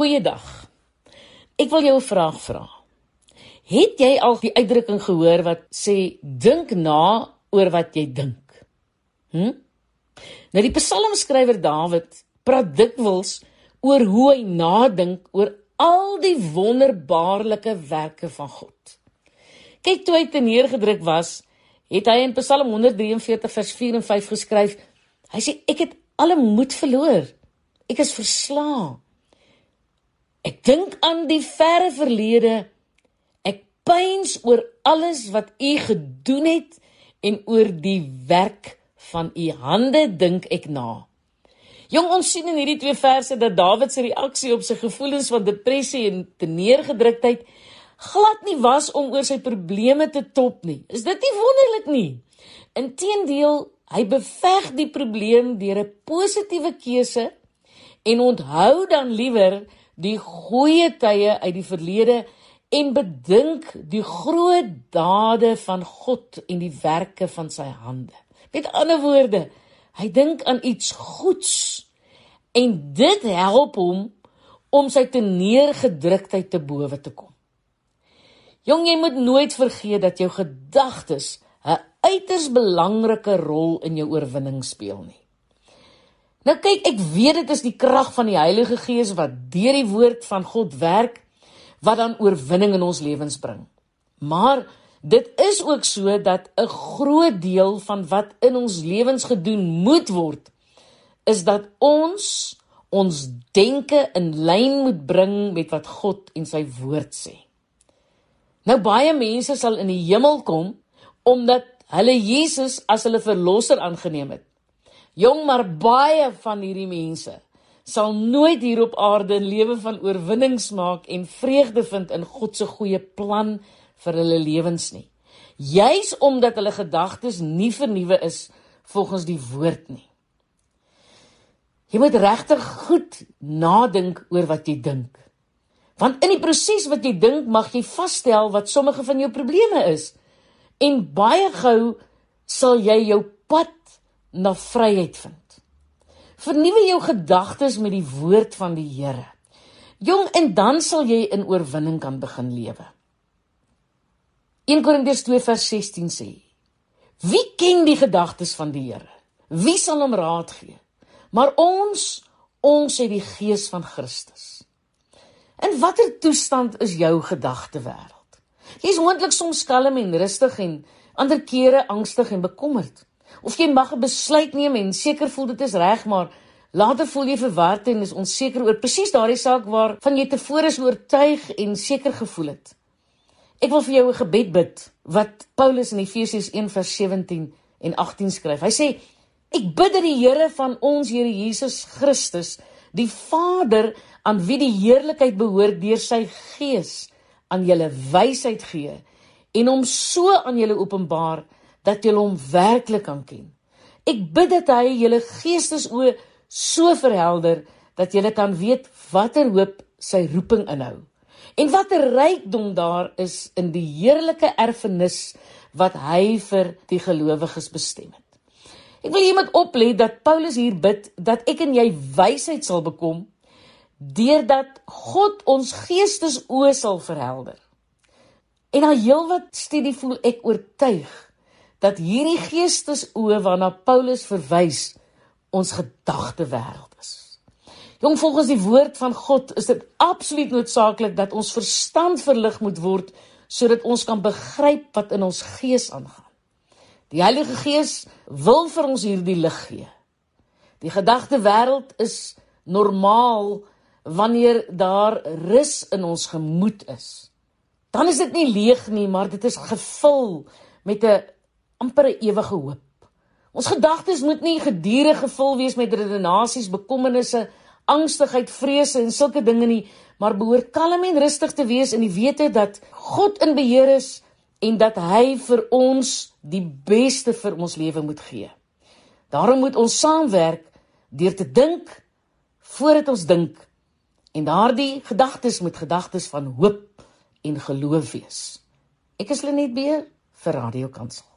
Goeiedag. Ek wil jou 'n vraag vra. Het jy al die uitdrukking gehoor wat sê dink na oor wat jy dink? Hm? Nou die psalmskrywer Dawid praat dikwels oor hoe hy nadink oor al die wonderbaarlike werke van God. Kyk toe hy te neergedruk was, het hy in Psalm 143 vers 4 en 5 geskryf. Hy sê ek het alle moed verloor. Ek is verslae. Ek dink aan die verre verlede. Ek pyns oor alles wat u gedoen het en oor die werk van u hande dink ek na. Jong ons sien in hierdie twee verse dat Dawid se reaksie op sy gevoelens van depressie en teneergedruktheid glad nie was om oor sy probleme te top nie. Is dit nie wonderlik nie? Inteendeel, hy beveg die probleem deur 'n positiewe keuse en onthou dan liewer die goeie tye uit die verlede en bedink die groot dade van God en die werke van sy hande. Met ander woorde, hy dink aan iets goeds en dit help hom om sy teneergedruktheid te bowe te kom. Jong, jy moet nooit vergeet dat jou gedagtes 'n uiters belangrike rol in jou oorwinning speel nie. Nou kyk, ek weet dit is die krag van die Heilige Gees wat deur die woord van God werk wat dan oorwinning in ons lewens bring. Maar dit is ook so dat 'n groot deel van wat in ons lewens gedoen moet word is dat ons ons denke in lyn moet bring met wat God en sy woord sê. Nou baie mense sal in die hemel kom omdat hulle Jesus as hulle verlosser aangeneem het. Jong maar baie van hierdie mense sal nooit hier op aarde 'n lewe van oorwinnings maak en vreugde vind in God se goeie plan vir hulle lewens nie. Juis omdat hulle gedagtes nie vernuwe is volgens die woord nie. Jy moet regtig goed nadink oor wat jy dink. Want in die proses wat jy dink, mag jy vasstel wat sommige van jou probleme is. En baie gou sal jy jou pad na vryheid vind. Vernuwe jou gedagtes met die woord van die Here. Jong en dan sal jy in oorwinning kan begin lewe. 1 Korintiërs 2 vers 16 sê: Wie ken die gedagtes van die Here? Wie sal hom raad gee? Maar ons, ons het die gees van Christus. In watter toestand is jou gedagtewêreld? Jy's moontlik soms kalm en rustig en ander kere angstig en bekommerd. Of jy mag 'n besluit neem en seker voel dit is reg, maar later voel jy verward en is onseker oor presies daardie saak waarvan jy tevore is oortuig en seker gevoel het. Ek wil vir jou 'n gebed bid wat Paulus in Efesiërs 1:17 en 18 skryf. Hy sê: Ek bid dat die Here van ons Here Jesus Christus, die Vader aan wie die heerlikheid behoort deur sy Gees, aan julle wysheid gee en hom so aan julle openbaar dat jy hom werklik kan ken. Ek bid dat hy julle geestesoë so verhelder dat jy kan weet watter hoop sy roeping inhou en watter rykdom daar is in die heerlike erfenis wat hy vir die gelowiges bestem het. Ek wil iemand oplet dat Paulus hier bid dat ek en jy wysheid sal bekom deurdat God ons geestesoë sal verhelder. En al heelwat studie voel ek oortuig dat hierdie geestesoë waarna Paulus verwys ons gedagte wêreld is. Jong volgens die woord van God is dit absoluut noodsaaklik dat ons verstand verlig moet word sodat ons kan begryp wat in ons gees aangaan. Die Heilige Gees wil vir ons hierdie lig gee. Die gedagte wêreld is normaal wanneer daar rus in ons gemoed is. Dan is dit nie leeg nie, maar dit is gevul met 'n amper 'n ewige hoop. Ons gedagtes moet nie gedurig gevul wees met redenasies, bekommernisse, angstigheid, vrese en sulke dinge nie, maar behoort kalm en rustig te wees in die wete dat God in beheer is en dat hy vir ons die beste vir ons lewe moet gee. Daarom moet ons saamwerk deur te dink voordat ons dink en daardie gedagtes moet gedagtes van hoop en geloof wees. Ek is Lenet Beer vir Radio Kansel.